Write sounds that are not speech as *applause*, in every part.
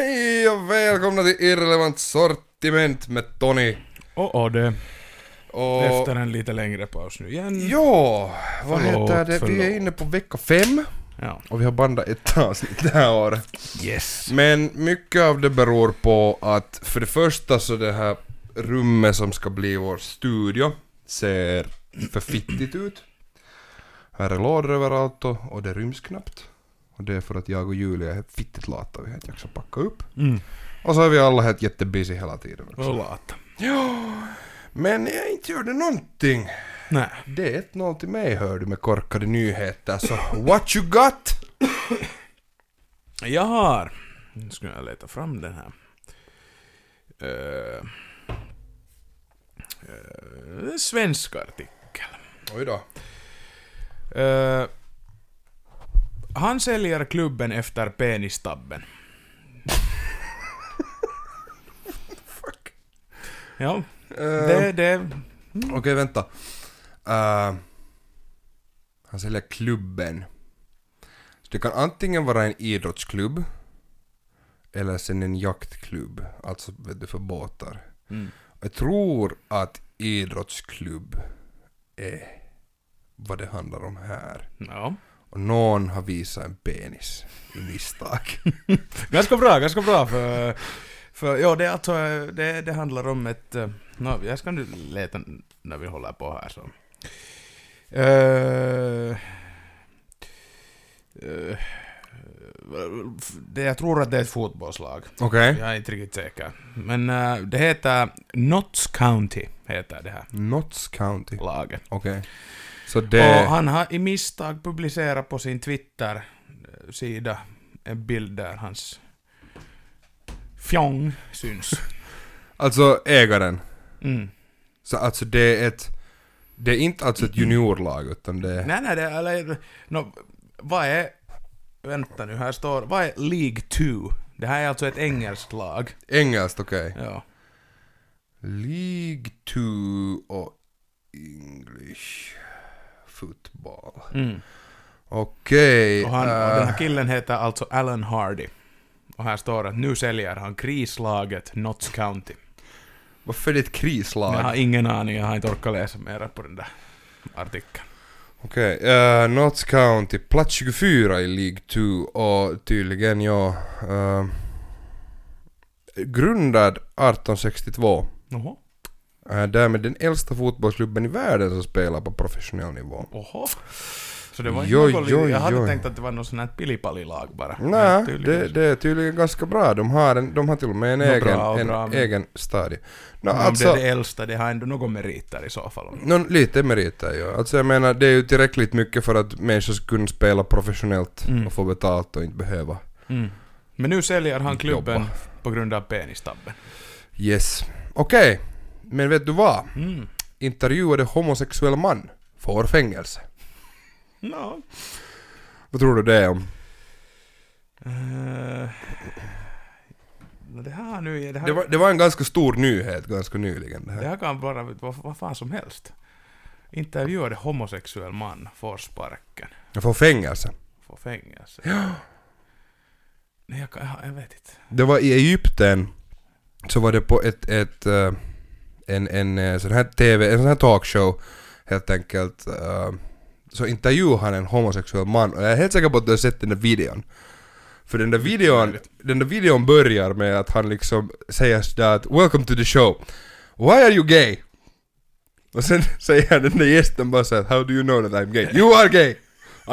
Hej och välkomna till Irrelevant sortiment med Tony. Och Odde. Och... Efter en lite längre paus nu igen. Ja, vad Förlåt, heter det? Vi förlåt. är inne på vecka fem Ja. och vi har bandat ett avsnitt det här året. Yes. Men mycket av det beror på att för det första så det här rummet som ska bli vår studio ser för fittigt ut. Här är lådor överallt och, och det ryms knappt. Och det är för att jag och Julia är helt fittigt lata, vi har inte jaxat packa upp. Mm. Och så är vi alla helt jättebusy hela tiden också. Och lata. Ja, men jag inte gjorde någonting. Nej. Det är 1-0 till mig hör du med korkade nyheter, så what you got? Jag har... Nu ska jag leta fram den här. Uh, uh, svensk artikel. Oj då. Eh, han säljer klubben efter penistabben. Fuck. Ja, Eh, det... det Okej, vänta. Eh, han säljer klubben. Så det kan antingen vara en idrottsklubb eller sen en jaktklubb, alltså vet du, för båtar. mm. Jag tror att idrottsklubb är vad det handlar om här. Ja. Och någon har visat en penis i misstag. *laughs* Ganska bra, ganska bra för... För ja, det, alltså, det, det handlar om ett... eh, nå, jag ska nu leta när vi håller på här så. Eh, eh, det, jag tror att det är ett fotbollslag. Okej. Jag är inte riktigt säker. Men eh, det heter Notts County, heter det här Notts County. laget. Okej. Så det... Och han har i misstag publicerat på sin Twitter-sida en bild där hans fjong syns. *laughs* Alltså ägaren. Mm. Så alltså det är ett... Det är inte alltså ett juniorlag utan det är... Nej, nej, det är... Eller, no, vad är... Vänta nu, här står... Vad är League 2? Det här är alltså ett engelskt lag. Engelskt, okej. Ja. League 2 och English football. Mm. Okej. Och, han, och eh, den här killen heter alltså Alan Hardy. Och här står att nu säljer han krislaget Notts County. varför är det ett krislag? Jag har ingen aning, jag har inte orkat läsa mera på den där artikeln. Okej, okay. Notts County, plats 24 i League 2 och tydligen ja... Uh, grundad 1862. Jaha. Uh, därmed den äldsta fotbollsklubben i världen som spelar på professionell nivå. Oho. Så det var inte något joj, li- Jag hade joj. tänkt att det var något sånt här pillipallilag bara. Nej, det, det är tydligen ganska bra. De har, en, de har till och med en Nå, egen, bra en bra, men- egen stadie. No, Men om alltså, det är det äldsta, det har ändå någon meriter i så fall. nå, lite meriter ja. Alltså jag menar, det är ju tillräckligt mycket för att människor ska kunna spela professionellt Mm. och få betalt och inte behöva. Mm. Men nu säljer han klubben Jobba. på grund av penistabben. Yes. Okej, men vet du vad? Mm. Intervjuade homosexuell man får fängelse. No. Vad tror du det är om? Uh, det här nu... Det här, Det var, det var en ganska stor nyhet ganska nyligen det det här. här kan vara vad, vad fan som helst. Intervjuade homosexuell man får sparken. Får fängelse. Får fängelse. Ja. Nej, jag, jag vet inte. Det var i Egypten så var det på ett, ett eh, en, en eh, sån här TV, en sån här talkshow helt enkelt. eh, så intervjuade han en homosexuell man och jag är helt säker på att du har sett den där videon. För den där videon, den där videon börjar med att han liksom säger sådär att “Welcome to the show. Why are you gay?” Och sen *laughs* säger den där gästen bara såhär “How do you know that I'm gay?” “You are gay!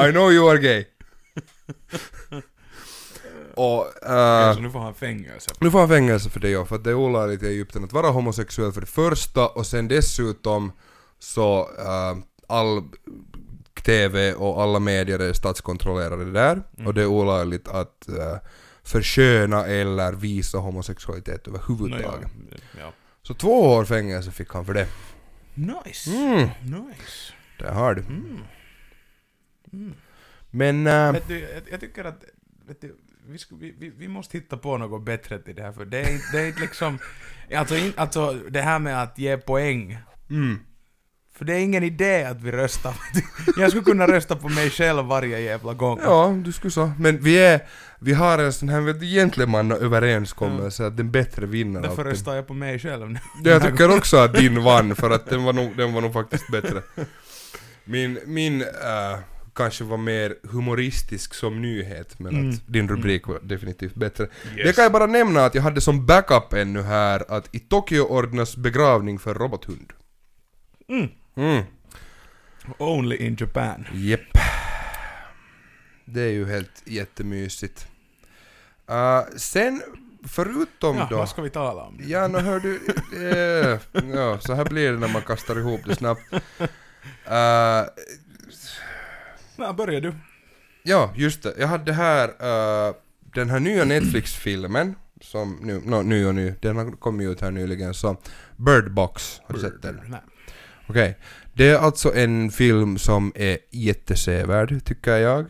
I know you are gay!” *laughs* Och... eh, så nu får han fängelse. nu får han fängelse för det ja, för att det är olagligt i Egypten att vara homosexuell för det första och sen dessutom så äh, all TV och alla medier är statskontrollerade där och det är olagligt att äh, försköna eller visa homosexualitet No, överhuvudtaget. ja, ja. Så två år fängelse fick han för det. Nice. Mm, Nice. det har du. Mm. Mm. Men... äh, Vet du, jag, jag tycker att vet du, vi, vi, vi, måste hitta på något bättre till det här, för det är, det är inte liksom... Alltså, in, alltså det här med att ge poäng mm, För det är ingen idé att vi röstar. Jag skulle kunna rösta på mig själv varje jävla gång. Ja, du skulle så. Men vi är, vi har en sån här gentlemannaöverenskommelse att den bättre vinner Därför alltid. röstar jag på mig själv nu. Jag tycker också att din vann för att den var nog, den var nog faktiskt bättre. Min, min äh, kanske var mer humoristisk som nyhet men Mm. att din rubrik var definitivt bättre. Yes. Det kan jag bara nämna att jag hade som backup ännu här att i Tokyo ordnas begravning för robothund. Mm. Mm. Only in Japan. Jepp. Det är ju helt jättemysigt. Uh, sen, förutom Ja, då... vad ska vi tala om? Ja, nu hör du... eh, ja, så här blir det när man kastar ihop det snabbt. *laughs* Uh, Ja, börjar du. ja, just det. Jag hade här uh, den här nya Netflix-filmen, som nu, no, ny och ny, den har kommit ut här nyligen, så Bird Box, har du sett den? Nej. Okej. Det är alltså en film som är jättesevärd, tycker jag.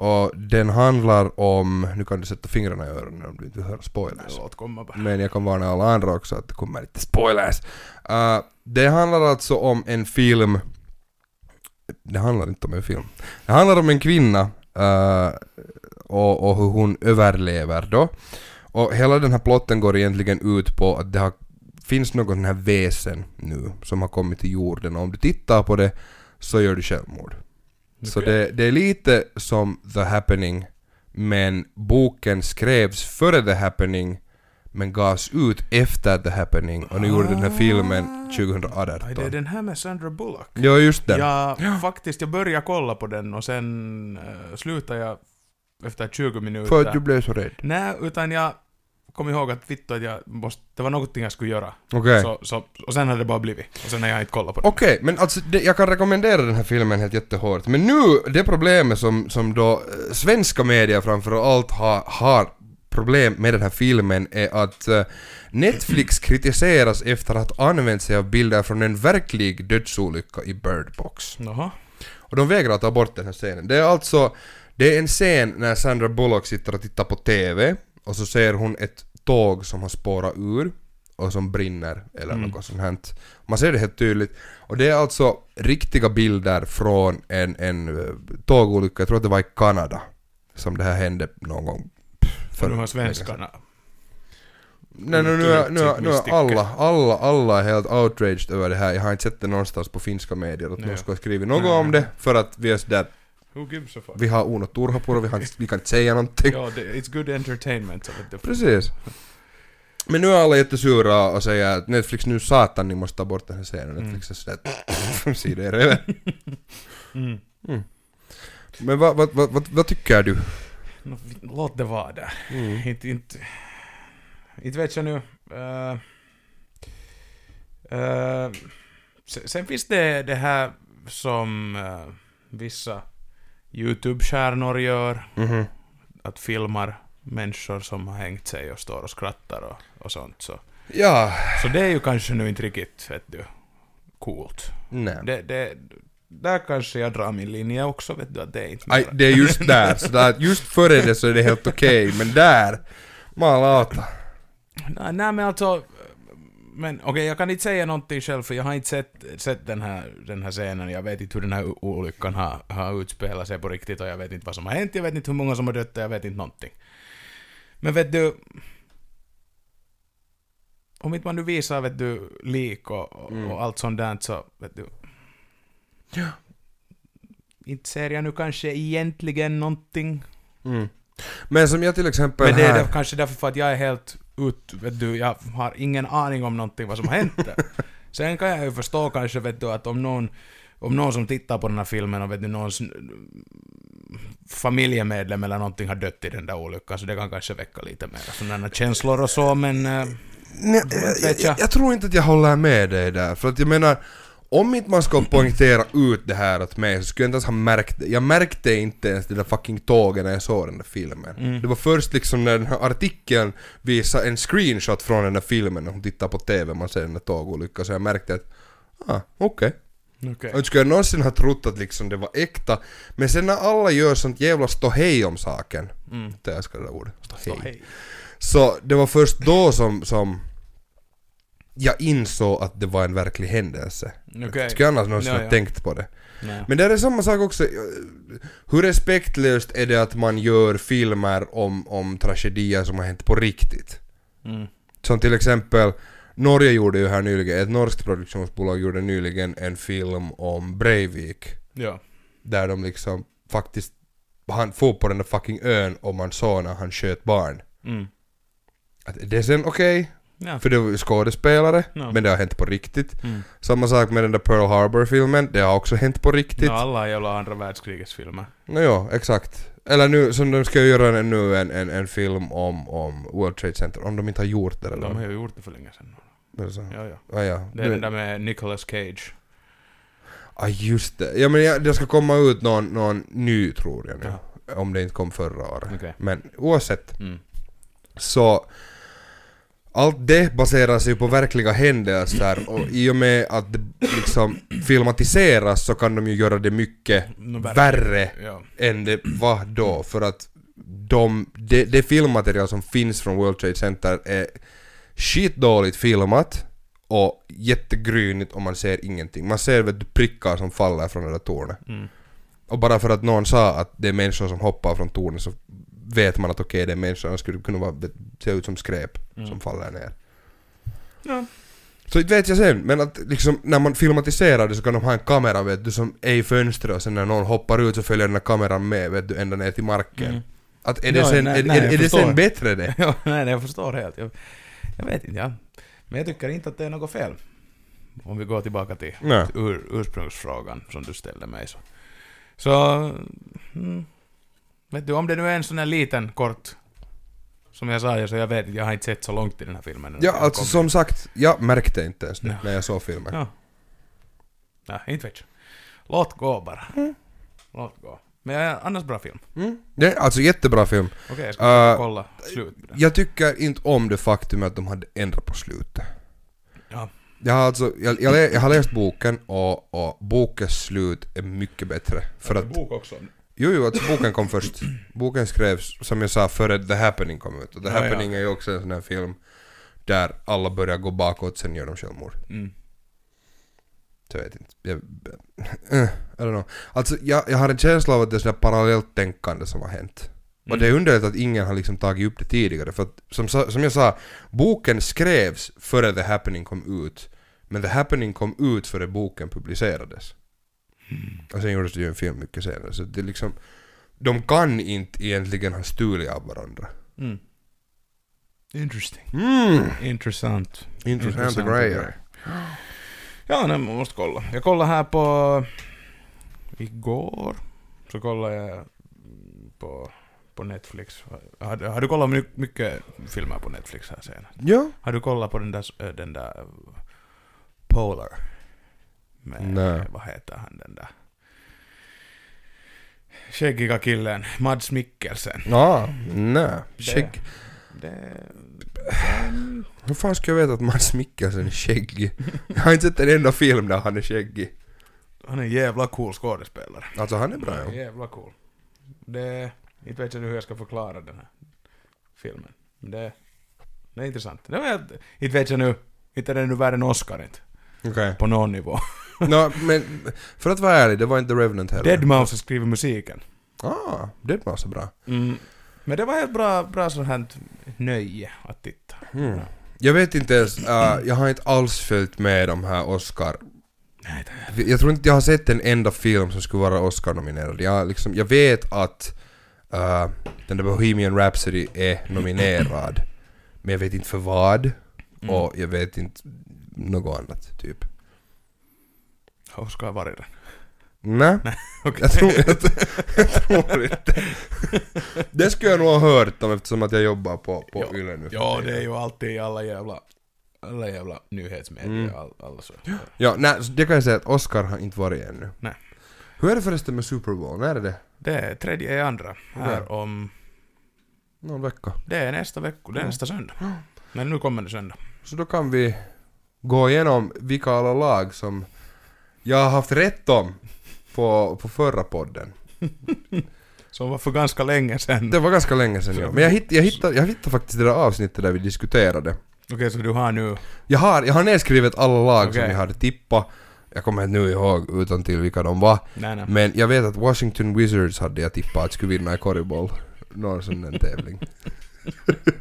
Och den handlar om, nu kan du sätta fingrarna i öronen om du inte vill höra spoilers. Låt komma bara. Men jag kan varna alla andra också att det kommer lite spoilers. Uh, det handlar alltså om en film... Det handlar inte om en film. Det handlar om en kvinna uh, och, och hur hon överlever då. Och hela den här plotten går egentligen ut på att det har, finns någon sån här väsen nu som har kommit till jorden och om du tittar på det så gör du självmord. Så Okej. det, det är lite som The Happening men boken skrevs före The Happening men gavs ut efter The Happening och nu gjorde den här filmen Aj, det är 2018. den här med Sandra Bullock. Ja, just det. Ja, faktiskt, jag började kolla på den och sen uh, slutade jag efter 20 minuter. För att du blev så rädd. Nej, utan jag kom ihåg att vittu att jag måste, det var någonting jag skulle göra. Okej. Så, så, och sen hade det bara blivit. Och sen har jag inte kollat på den. Okej, men alltså det, jag kan rekommendera den här filmen helt jättehårt. Men nu, det problemet som, som då eh, svenska medier framför allt har, har problem med den här filmen är att eh, Netflix *clears throat* kritiseras efter att ha använt sig av bilder från en verklig dödsolycka i Bird Box. Jaha. Och de vägrar ta bort den här scenen. Det är alltså, det är en scen när Sandra Bullock sitter och tittar på TV och så ser hon ett tåg som har spårat ur och som brinner eller Mm. något sånt här. Man ser det helt tydligt. Och det är alltså riktiga bilder från en, en eh, tågolycka, jag tror att det var i Kanada som det här hände någon gång. För de här svenskarna. Nej, nu, nu, är- nu, är- nu är alla, alla, alla är helt outraged över det här. Jag har inte sett det någonstans på finska medier att någon ska ha skrivit något om det för att vi är sådär Who gives a fuck? vi har Uno Turhapuro, vi, har vi kan inte säga någonting. Ja, it's good entertainment. Precis. Men nu är alla jättesura och säger att Netflix nu satan ni måste ta bort den här scenen. Mm. Netflix är sådär se *laughs* det i reven. *laughs* Mm. Men vad, vad, vad, vad, vad tycker du? Låt det vara där. Mm. Inte, inte, inte vet jag nu. Uh, uh, sen, finns det det här som uh, vissa YouTube-stjärnor gör. Mhm. Att filmar människor som har hängt sig och står och skrattar och, och sånt. Så. Ja, så det är ju kanske nu inte riktigt, vet du, coolt. nej. Det, det, där kanske jag drar min linje också, vet du, att det är inte mera- det är just *laughs* där, så där, just före det så är det helt okej, men där, malauta. Nej, nej men alltså... Men okej, jag kan inte säga någonting själv för jag har inte sett, sett den, här, den här scenen. Jag vet inte hur den här olyckan har, har utspelat sig på riktigt och jag vet inte vad som har hänt. Jag vet inte hur många som har dött jag vet inte någonting. Men vet du... Om inte man nu visar, vet du, lik och, och, Mm. och allt sånt där så, vet du... Ja. Inte ser jag nu kanske egentligen någonting. Mm. Men som jag till exempel Men det är här... där, kanske därför för att jag är helt ut, vet du, jag har ingen aning om någonting vad som har hänt där. *laughs* Sen kan jag ju förstå kanske, vet du, att om någon, om någon som tittar på den här filmen och vet du, någons familjemedlem eller någonting har dött i den där olyckan, så det kan kanske väcka lite mer sådana känslor och så, men... eh, Nej, jag, jag. jag tror inte att jag håller med dig där, för att jag menar om inte man ska poängtera ut det här åt mig så skulle jag inte ens ha märkt det. Jag märkte inte ens det där fucking tåget när jag såg den där filmen. Mm. Det var först liksom när den här artikeln visade en screenshot från den där filmen när hon tittar på TV man ser den där tågolyckan så jag märkte att ah, okej. Okej. Och inte skulle jag någonsin ha trott att liksom det var äkta. Men sen när alla gör sånt jävla ståhej om saken, Mm. det älskar det där ordet, ståhej. hej. Så det var först då som, som jag insåg att det var en verklig händelse. Skulle jag annars någonsin Ja, ha ja. tänkt på det. Nej. Men det är samma sak också. Hur respektlöst är det att man gör filmer om, om tragedier som har hänt på riktigt? Mm. Som till exempel, Norge gjorde ju här nyligen, ett norskt produktionsbolag gjorde nyligen en film om Breivik. Ja. Där de liksom faktiskt, han får på den där fucking ön och man såg när han sköt barn. Mm. Att det är sen okej, Ja. för det var ju skådespelare, Ja. men det har hänt på riktigt. Mm. Samma sak med den där Pearl Harbor-filmen, det har också hänt på riktigt. No, alla jävla andra världskrigets filmer. Nå ja, exakt. Eller nu, som de ska göra en, nu en, en, en film om, om World Trade Center, om de inte har gjort det De redan. har ju gjort det för länge sedan. Är det så? Ja, ja. Ah, ja. Det är den där med Nicolas Cage. Ah, just det. Ja men jag, det ska komma ut någon, någon ny tror jag nu. Om det inte kom förra året. Okej. Men oavsett, Mm. så allt det baserar sig på verkliga händelser och i och med att det liksom filmatiseras så kan de ju göra det mycket No, värre Ja. än det var då för att de, det, det filmmaterial som finns från World Trade Center är skitdåligt filmat och jättegrynigt och man ser ingenting. Man ser vet du, prickar som faller från det där tornet. Mm. Och bara för att någon sa att det är människor som hoppar från tornet så vet man att okej det är människor som skulle kunna vara, se ut som skräp Mm. som faller ner. Ja. Så inte vet jag sen, men att liksom när man filmatiserar det så kan de ha en kamera vet du som är i fönstret och sen när någon hoppar ut så följer den här kameran med vet du ända ner till marken. Mm. Att är det sen, nej, är, nej, är, är det sen bättre det? *laughs* ja, nej, nej, jag förstår helt. Jag, jag vet inte, ja. Men jag tycker inte att det är något fel. Om vi går tillbaka till ur, ursprungsfrågan som du ställde mig. Så, så mm, vet du, om det nu är en sån här liten, kort, som jag sa, så jag vet jag har inte sett så långt i den här filmen. Ja, alltså som sagt, jag märkte inte ens det Nej. när jag såg filmen. Ja. Nej, inte vet jag. Låt gå bara. Låt gå. Men ja, annars bra film. Mm. Det är alltså jättebra film. Okej, jag ska Uh, kolla slut. Jag tycker inte om det faktum att de hade ändrat på slutet. Ja. Jag har alltså, jag, jag, jag har läst boken och, och bokens slut är mycket bättre. För att, bok också. Jo jo, alltså boken kom först. Boken skrevs, som jag sa, före The Happening kom ut. Och The Ja, ja. Happening är ju också en sån här film där alla börjar gå bakåt, sen gör de självmord. Mm. Så jag vet inte. Jag, äh, I don't know. Alltså jag, jag har en känsla av att det är sådär parallellt tänkande som har hänt. Och Mm. det är underligt att ingen har liksom tagit upp det tidigare för att som, som jag sa, boken skrevs före The Happening kom ut. Men The Happening kom ut före boken publicerades. Och sen gjordes det ju en film mycket senare så det är liksom de kan inte egentligen ha stulit av varandra. Mm. Interesting. Mm. Intressant. Intressanta grejer. Ja, nej, man måste kolla. Jag kollade här på... Igår. Så kollade jag på, på Netflix. Har, har du kollat my, mycket filmer på Netflix här senast? Ja. Har du kollat på den där, den där äh, Polar? Med, Nej. vad heter han den där? Skäggiga killen, Mads Mikkelsen. Ja, nej. Skägg. Det, Hur fan ska jag veta att Mads Mikkelsen är skäggig? *laughs* Jag har inte sett en enda film där han är skäggig. han är en jävla cool skådespelare. Alltså han är bra ja. Jävla cool. Det, inte vet jag hur jag ska förklara den här filmen. Men det, det är intressant. Det var, inte vet jag nu, inte är det nu värd en Oscar inte. Okej. På någon nivå. *laughs* Nå, men för att vara ärlig, det var inte Revenant heller. Deadmau5 har skrivit musiken. Ah, Deadmau5 är bra. Mm. Men det var ett bra, bra sånt här nöje att titta. Mm. Jag vet inte ens, äh, jag har inte alls följt med de här Oscar... Nej, det Jag tror inte jag har sett en enda film som skulle vara Oscar-nominerad. Jag, liksom, jag vet att äh, den där Bohemian Rhapsody är nominerad. Men jag vet inte för vad. Mm. Och jag vet inte något annat, typ. Har varit den. Nej, Okej. jag, tror, jag, jag tror inte. Det skulle jag nog ha hört om eftersom att jag jobbar på, på Ja. Yle nu. Ja, det är ju alltid i alla jävla, alla jävla nyhetsmedier. Mm. All, alla så. Ja, nej, så det kan jag säga att Oscar har inte varit ännu. Nej. Hur är det förresten med Super Bowl? När är det? Det är tredje i andra här Okej. om... Någon vecka. Det är nästa vecka, det är Ja. nästa söndag. Men nu kommer det söndag. Så då kan vi gå igenom vilka alla lag som jag har haft rätt om på, på förra podden. Som var för ganska länge sedan. Det var ganska länge sedan ja. Men jag hittade, jag hittade, jag hittade faktiskt det där avsnittet där vi diskuterade. Okej, så du har nu... Jag har, jag har nedskrivet alla lag som Okej. jag hade tippat. Jag kommer inte nu ihåg utan till vilka de var. Nej, nej. Men jag vet att Washington Wizards hade jag tippat att skulle vinna i korgboll. Någon sån tävling. *laughs*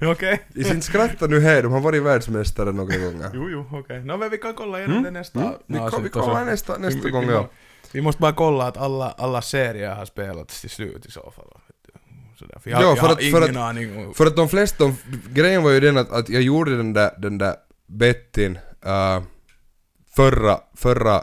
Okej. I sin skratta nu här, de har varit världsmästare några gånger. Jo, jo, okej. Nå, men vi kan kolla igenom det nästa Mm. Vi, kom, vi kollar nästa, nästa vi, gång vi, ja. vi måste bara kolla att alla, alla serier har spelats till slut i så fall. Sådär. För jag, Ja, jag för har att- för ingen att- aning om... För att de flesta, de, grejen var ju den att, att jag gjorde den där, den där bettin uh, förra, förra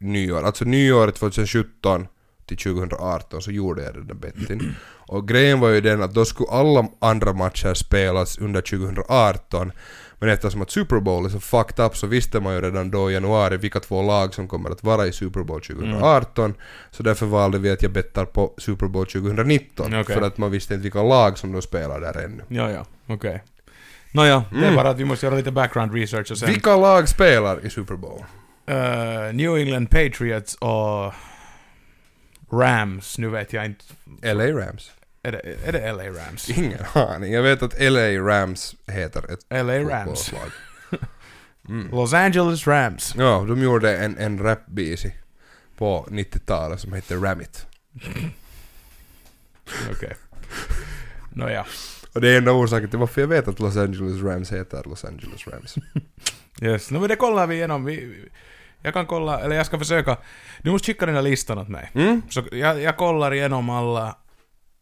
nyår, alltså nyåret 2017 till 2018 så gjorde jag den där bettin. Och grejen var ju den att då skulle alla andra matcher spelas under 2018 men eftersom att Super Bowl är så fucked up så visste man ju redan då i januari vilka två lag som kommer att vara i Super Bowl 2018 så därför valde vi att jag bettar på Super Bowl 2019 Okej. för att man visste inte vilka lag som de spelar där ännu. Ja, ja, okej. Nåja, det är Mm. bara att vi måste göra lite background research och sen... Vilka lag spelar i Super Bowl? Eh, New England Patriots och Rams, nu vet jag inte. LA Rams? Är det, är det LA Rams? Ingen aning. Jag vet att LA Rams heter ett LA Rams. Mm. *laughs* Los Angeles Rams. Ja, de gjorde en, en rapbisi på 90-talet som heter Ramit. *laughs* Okej. Nåja. Och det är enda orsaken till varför jag vet att Los Angeles Rams heter Los Angeles Rams. *laughs* Yes, no, men det kollar vi igenom. Vi, vi- jag kan kolla, eller jag ska försöka. Du måste skicka den där listan åt mig. Mm? Så jag, jag kollar igenom alla,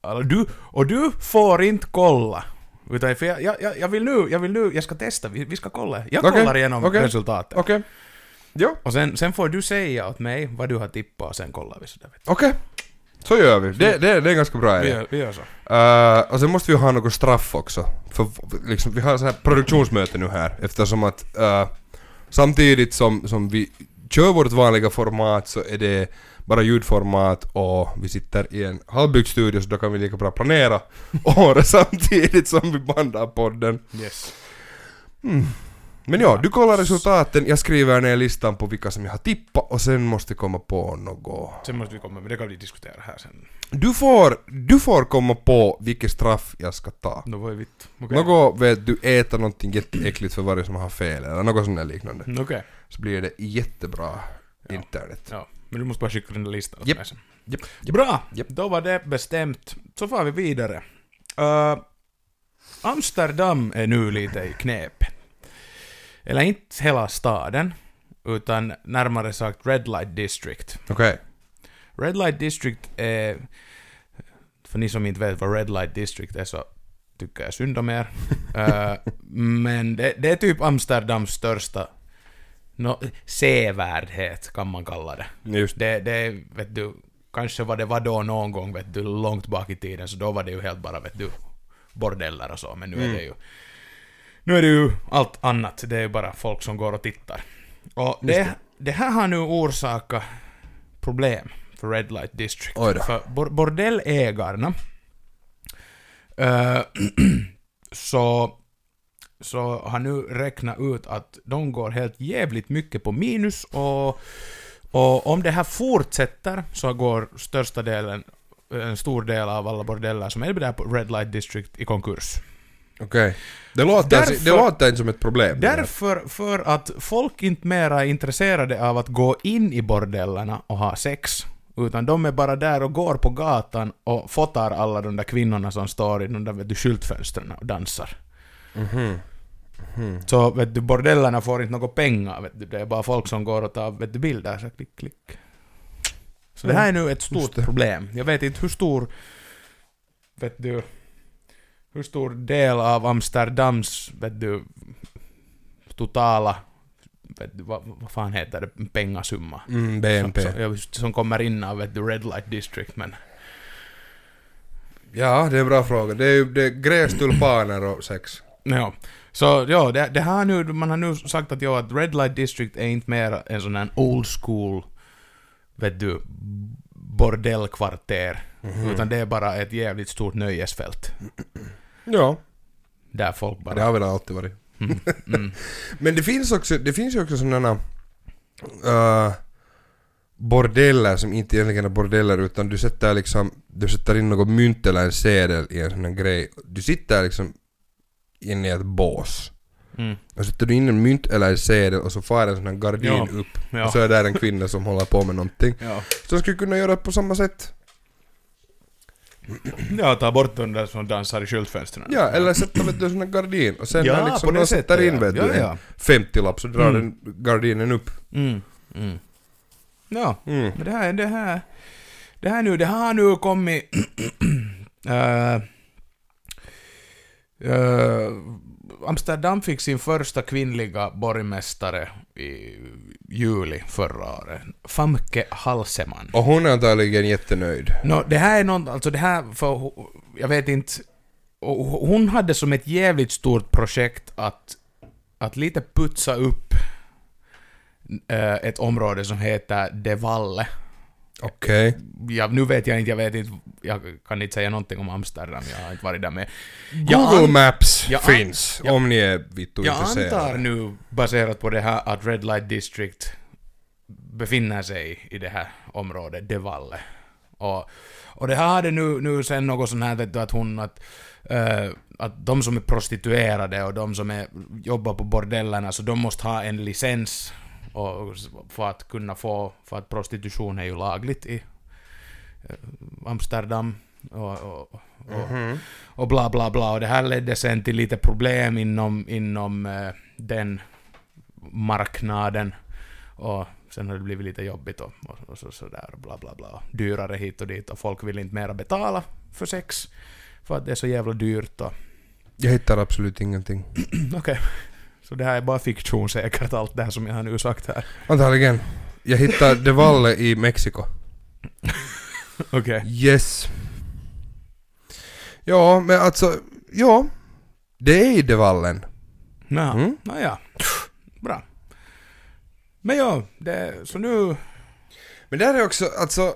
alla du, och du får inte kolla. Utan för jag, jag, jag- vill nu, jag vill nu, jag ska testa, vi, vi ska kolla. Jag Okej, kollar igenom okej. resultatet. Okej. Ja. Och sen, sen får du säga åt mig vad du har tippat och sen kollar vi sådär. Okej. Så gör vi. Det, det, det är ganska bra du. Vi, idé. gör, vi gör så. Uh, och sen måste vi ha något straff också. För liksom, vi har så här produktionsmöte nu här eftersom att uh, samtidigt som, som vi kör vårt vanliga format så är det bara ljudformat och vi sitter i en halvbyggd studio så då kan vi lika bra planera *laughs* året samtidigt som vi bandar podden. Yes. Men ja, du kollar resultaten, jag skriver ner listan på vilka som jag har tippat och sen måste komma på något. Sen måste vi komma, men det kan vi diskutera här sen. Du får, du får komma på vilket straff jag ska ta. Då var det vitt. Okej. Något vet du, äta någonting jätteäckligt för varje som har fel eller något sånt där liknande. Mm, Okej. Så blir det jättebra Ja. internet. Ja, men du måste bara skicka den där listan mig sen. Japp, Bra! Japp. Då var det bestämt. Så får vi vidare. Uh, Amsterdam är nu lite i knep. Eller inte hela staden, utan närmare sagt Red Light District. Okej. Red Light District är... För ni som inte vet vad Red Light District är så tycker jag synd om er. *laughs* Eh, men det, det är typ Amsterdams största no, sevärdhet kan man kalla det. Just Det, det är, vet du, kanske var det var då någon gång, vet du, långt bak i tiden, så då var det ju helt bara, vet du, bordeller och så, men nu är Mm. det ju... Nu är det ju allt annat, det är ju bara folk som går och tittar. Och det, Just det. här har nu orsakat problem för Red Light District. För bor bordellägarna eh, *clears throat* så, så har nu räknat ut att de går helt jävligt mycket på minus och, och om det här fortsätter så går största delen, en stor del av alla bordeller som är där på Red Light District i konkurs. Okej. Det, låter, Därför- det låter inte som ett problem. Därför för att folk inte mera är intresserade av att gå in i bordellerna och ha sex. Utan de är bara där och går på gatan och fotar alla de där kvinnorna som står i de där vet du, skyltfönstren och dansar. Mhm. Så vet du, bordellerna får inte några pengar. Vet du. Det är bara folk som går och tar vet du, bilder. Så klick, klick. Så det här är nu ett stort problem. Jag vet inte hur stor... Vet du... Hur stor del av Amsterdams, vet du, totala... Vet du, vad, vad fan heter det? Pengasumma. Mm, BNP. Som, som, som kommer in av vet du, Red Light District, men... Ja, det är en bra fråga. Det är ju det är gräs, tulpaner och sex. Ja. Så ja, det, det här nu, man har nu sagt att ja, att Red Light District är inte mer en sån här old school, vet du, bordellkvarter. Utan det är bara ett jävligt stort nöjesfält. Ja, Där folk bara... det har väl alltid varit. Mm, mm. *laughs* Men det finns också, det finns ju också sådana uh, bordeller som inte egentligen är bordeller utan du sätter liksom, du sätter in något mynt eller en sedel i en sån här grej. Du sitter liksom inne i ett bås. Mm. Och sätter du in en mynt eller en sedel och så far en sån här gardin Ja. upp. Ja. Och så är där en kvinna som håller på med någonting. Ja. Så skulle kunna göra på samma sätt. ja, ta bort de där som dansar i skyltfönstren. Ja, eller sätta vet du, en sån här gardin och sen Ja, när liksom de sätter sättet, in vet du, Ja, ja. en 50-lapp så drar Mm. den gardinen upp. Mm. Mm. Ja, Mm. men det här, det här, det här nu, det har nu kommit... äh, *clears throat* äh, Amsterdam fick sin första kvinnliga borgmästare i juli förra året. Famke Halseman. Och hon är antagligen jättenöjd. Nå, det här är något, alltså det här, för jag vet inte, hon hade som ett jävligt stort projekt att, att lite putsa upp eh, ett område som heter De Valle. Okej. Ja, nu vet jag inte, jag vet inte, jag kan inte säga någonting om Amsterdam, jag har inte varit där med. Google an- Maps jag an- finns om ni är vittu Jag antar nu, baserat på det här, att Red Light District befinner sig i det här området, De Valle. Och, och det här hade nu, nu sen något sånt här vet du, att hon, att, eh, att de som är prostituerade och de som är, jobbar på bordellerna, så de måste ha en licens och, för att kunna få, för att prostitution är ju lagligt i eh, Amsterdam och, och, och, Mhm. och bla bla bla. Och det här ledde sen till lite problem inom, inom eh, den marknaden. Och sen har det blivit lite jobbigt och, och, och så, sådär bla bla bla. Dyrare hit och dit och folk vill inte mera betala för sex. För att det är så jävla dyrt och... Jag hittar absolut ingenting. *clears throat* Okej. Så det här är bara fiktion säkert allt det här som jag har nu sagt här. Antagligen. Jag hittar De Valle i Mexiko. *laughs* Okej. Yes. Ja, men alltså, ja. Det är i De Vallen. Nå, Mm. nåja. Bra. Men ja, det, så nu... Men där är också, alltså,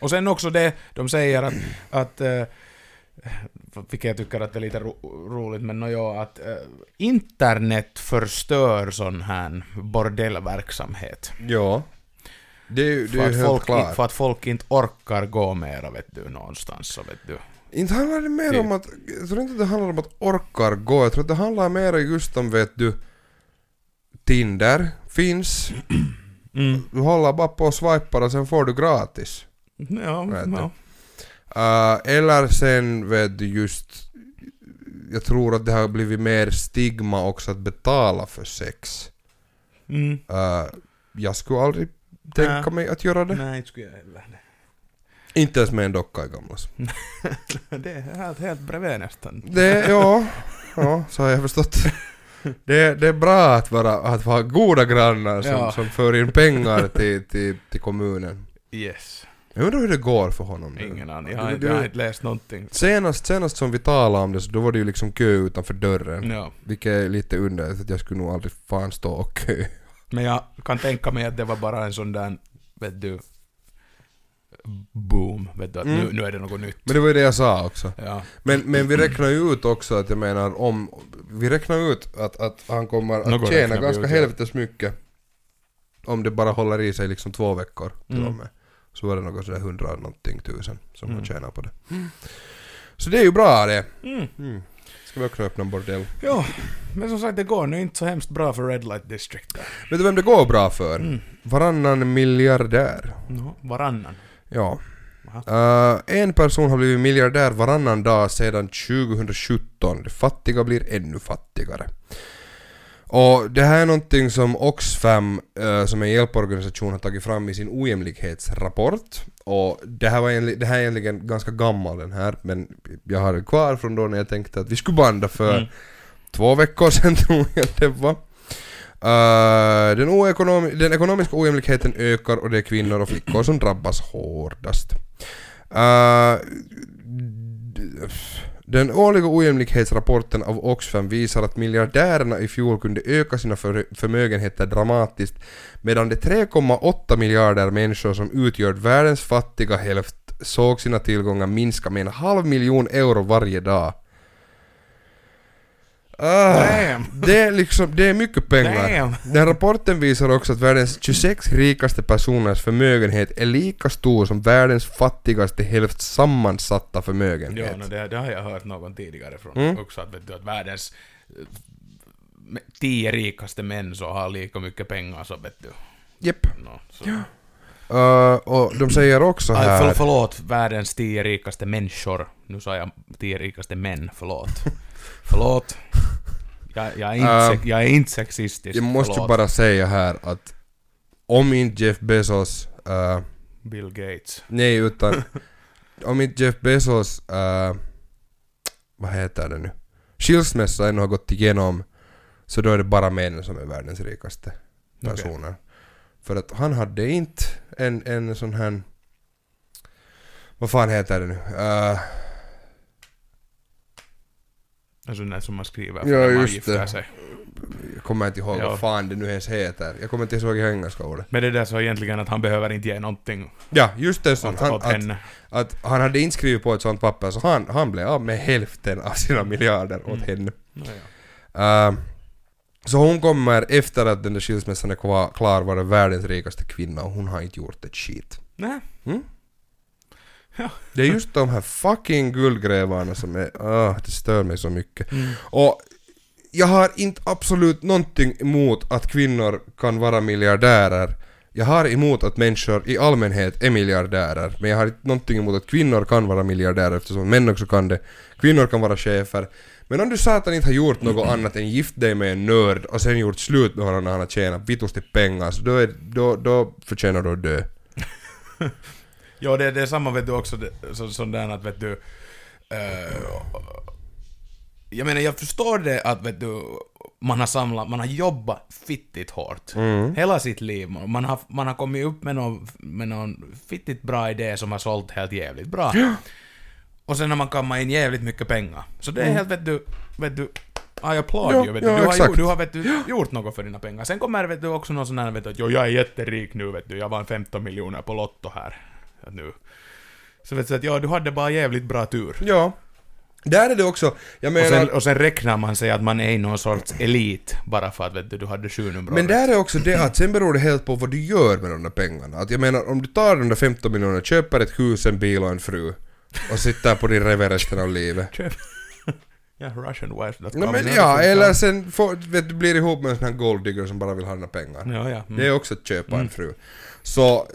Och sen också det, de säger att, att eh, vilket jag tycker att det är lite ro, roligt, men nåja, att eh, internet förstör sån här bordellverksamhet. ja. Det är ju det är ju helt folk, klart. för att folk inte orkar gå mera, vet du, någonstans, så vet du. Inte handlar det mer om att, jag tror inte det handlar om att orkar gå, jag tror att det handlar mer just om vet du Tinder finns, du håller bara på och swipar och sen får du gratis. Ja, Vet du. Ja. Uh, eller sen vet du just, jag tror att det har blivit mer stigma också att betala för sex. Mm. Uh, jag skulle aldrig tänka Nej. mig att göra det. Nej, inte skulle jag heller. Inte ens med en docka i gamlas. *laughs* Det är helt, helt bredvid nästan. Det, ja, ja, så har jag förstått. Det, det är bra att, vara, att ha goda grannar som, Ja. som för in pengar till, till, till kommunen. Yes. Jag undrar hur det går för honom nu. Ingen aning. Jag har, inte, jag har inte läst någonting. Senast, senast som vi talade om det så då var det ju liksom kö utanför dörren. Ja. Vilket är lite underligt att jag skulle nog aldrig fan stå och kö. Men jag kan tänka mig att det var bara en sån där, vet du, boom, vet du, att nu, Mm. nu är det något nytt. Men det var ju det jag sa också. Ja. Men, men vi räknar ju ut också att jag menar om... Vi räknar ut att, att han kommer Något att tjäna räknar vi ganska ut, helvetes mycket. Om det bara håller i sig liksom två veckor till Mm. och med. Så var det något sådär hundra någonting tusen som Mm. han tjänar på det. Så det är ju bra det. Mm. Mm. Ska vi också öppna en bordell? ja, men som sagt det går nu inte så hemskt bra för Red Light District där. Vet du vem det går bra för? Mm. Varannan miljardär. No, varannan. Ja. Uh, en person har blivit miljardär varannan dag sedan 2017. De fattiga blir ännu fattigare. Och det här är någonting som Oxfam, uh, som är en hjälporganisation, har tagit fram i sin ojämlikhetsrapport. Och det här, var egentligen, det här är egentligen ganska gammal den här, men jag har den kvar från då när jag tänkte att vi skulle banda för Mm. två veckor sedan *laughs* tror jag det var. Uh, den, oekonomi- den ekonomiska ojämlikheten ökar och det är kvinnor och flickor som drabbas hårdast. Uh, d- den årliga ojämlikhetsrapporten av Oxfam visar att miljardärerna i fjol kunde öka sina för- förmögenheter dramatiskt medan de 3,8 miljarder människor som utgör världens fattiga hälft såg sina tillgångar minska med en halv miljon euro varje dag. Ah, Damn. det är liksom, det är mycket pengar. Damn. Den rapporten visar också att världens 26 rikaste personers förmögenhet är lika stor som världens fattigaste hälft sammansatta Ja, förmögenhet. no, det, det har jag hört någon tidigare från Mm. också, att, vet du, att världens eh, tio rikaste män så har lika mycket pengar så vet du. Japp. No. Uh, och de säger också Aj, för, här... förlåt, världens tio rikaste människor. Nu sa jag tio rikaste män, förlåt. *laughs* förlåt. Jag, jag, är inte, sex- jag är inte sexistisk, Jag måste förlåt. bara säga här att om inte Jeff Bezos... Uh, Bill Gates. nej, utan... *laughs* om inte Jeff Bezos... Uh, vad heter det nu? Skilsmässa ännu har gått igenom så då är det bara män som är världens rikaste personer. För att han hade inte en, en sån här... Vad fan heter det nu? Uh, Alltså den som man skriver Ja, för när man just gifter det. sig. jag kommer inte ihåg Ja. vad fan det nu ens heter. Jag kommer inte ihåg i engelska ordet. Men det där så egentligen att han behöver inte ge någonting Ja, just det. Sånt. åt, Han, åt att, henne. att han hade inte skrivit på ett sånt papper så han, han blev av med hälften av sina miljarder åt Mm. henne. No, ja. Uh, så hon kommer efter att den där skilsmässan är kvar, klar vara världens rikaste kvinna och hon har inte gjort ett skit. Nej. Mm? Det är just de här fucking guldgrävarna som är... ah det stör mig så mycket. Mm. Och jag har inte absolut någonting emot att kvinnor kan vara miljardärer. Jag har emot att människor i allmänhet är miljardärer. Men jag har inte någonting emot att kvinnor kan vara miljardärer eftersom män också kan det. Kvinnor kan vara chefer. Men om du satan inte har gjort något annat än gift dig med en nörd och sen gjort slut med honom när han har tjänat vitusti pengar så då, är, då, då förtjänar du att dö. *laughs* Ja, det, det är samma vet du också, så, sån där att vet du... eh, jag menar, jag förstår det att vet du, man har samlat, man har jobbat fittigt hårt. Mm. Hela sitt liv. Man har, man har kommit upp med någon, med någon fittigt bra idé som har sålt helt jävligt bra. Och sen har man kammat in jävligt mycket pengar. Så det är helt, vet du, vet du, I applaud Ja, you, vet du. ja, du, har, exakt. du har vet du, gjort något för dina pengar. Sen kommer vet du också någon sån här, vet du, att jo, jag är jätterik nu, vet du, jag vann 15 miljoner på Lotto här. Nu. Så vet du, att ja, du hade bara jävligt bra tur. Ja. Där är det också, jag Och menar... sen, och sen räknar man sig att man är i någon sorts elit, bara för att vet du, du hade sju nummer Men där är också det att sen beror det helt på vad du gör med de där pengarna. Att jag menar om du tar de där 15 miljonerna, köper ett hus, en bil och en fru och sitter på din reve resten av livet. *laughs* Ja, russianwife.com. No, men ja, eller sen får, vet du blir ihop med en sån här golddigger som bara vill ha dina pengar. Ja, ja. Mm. Det är också att köpa en fru. Så,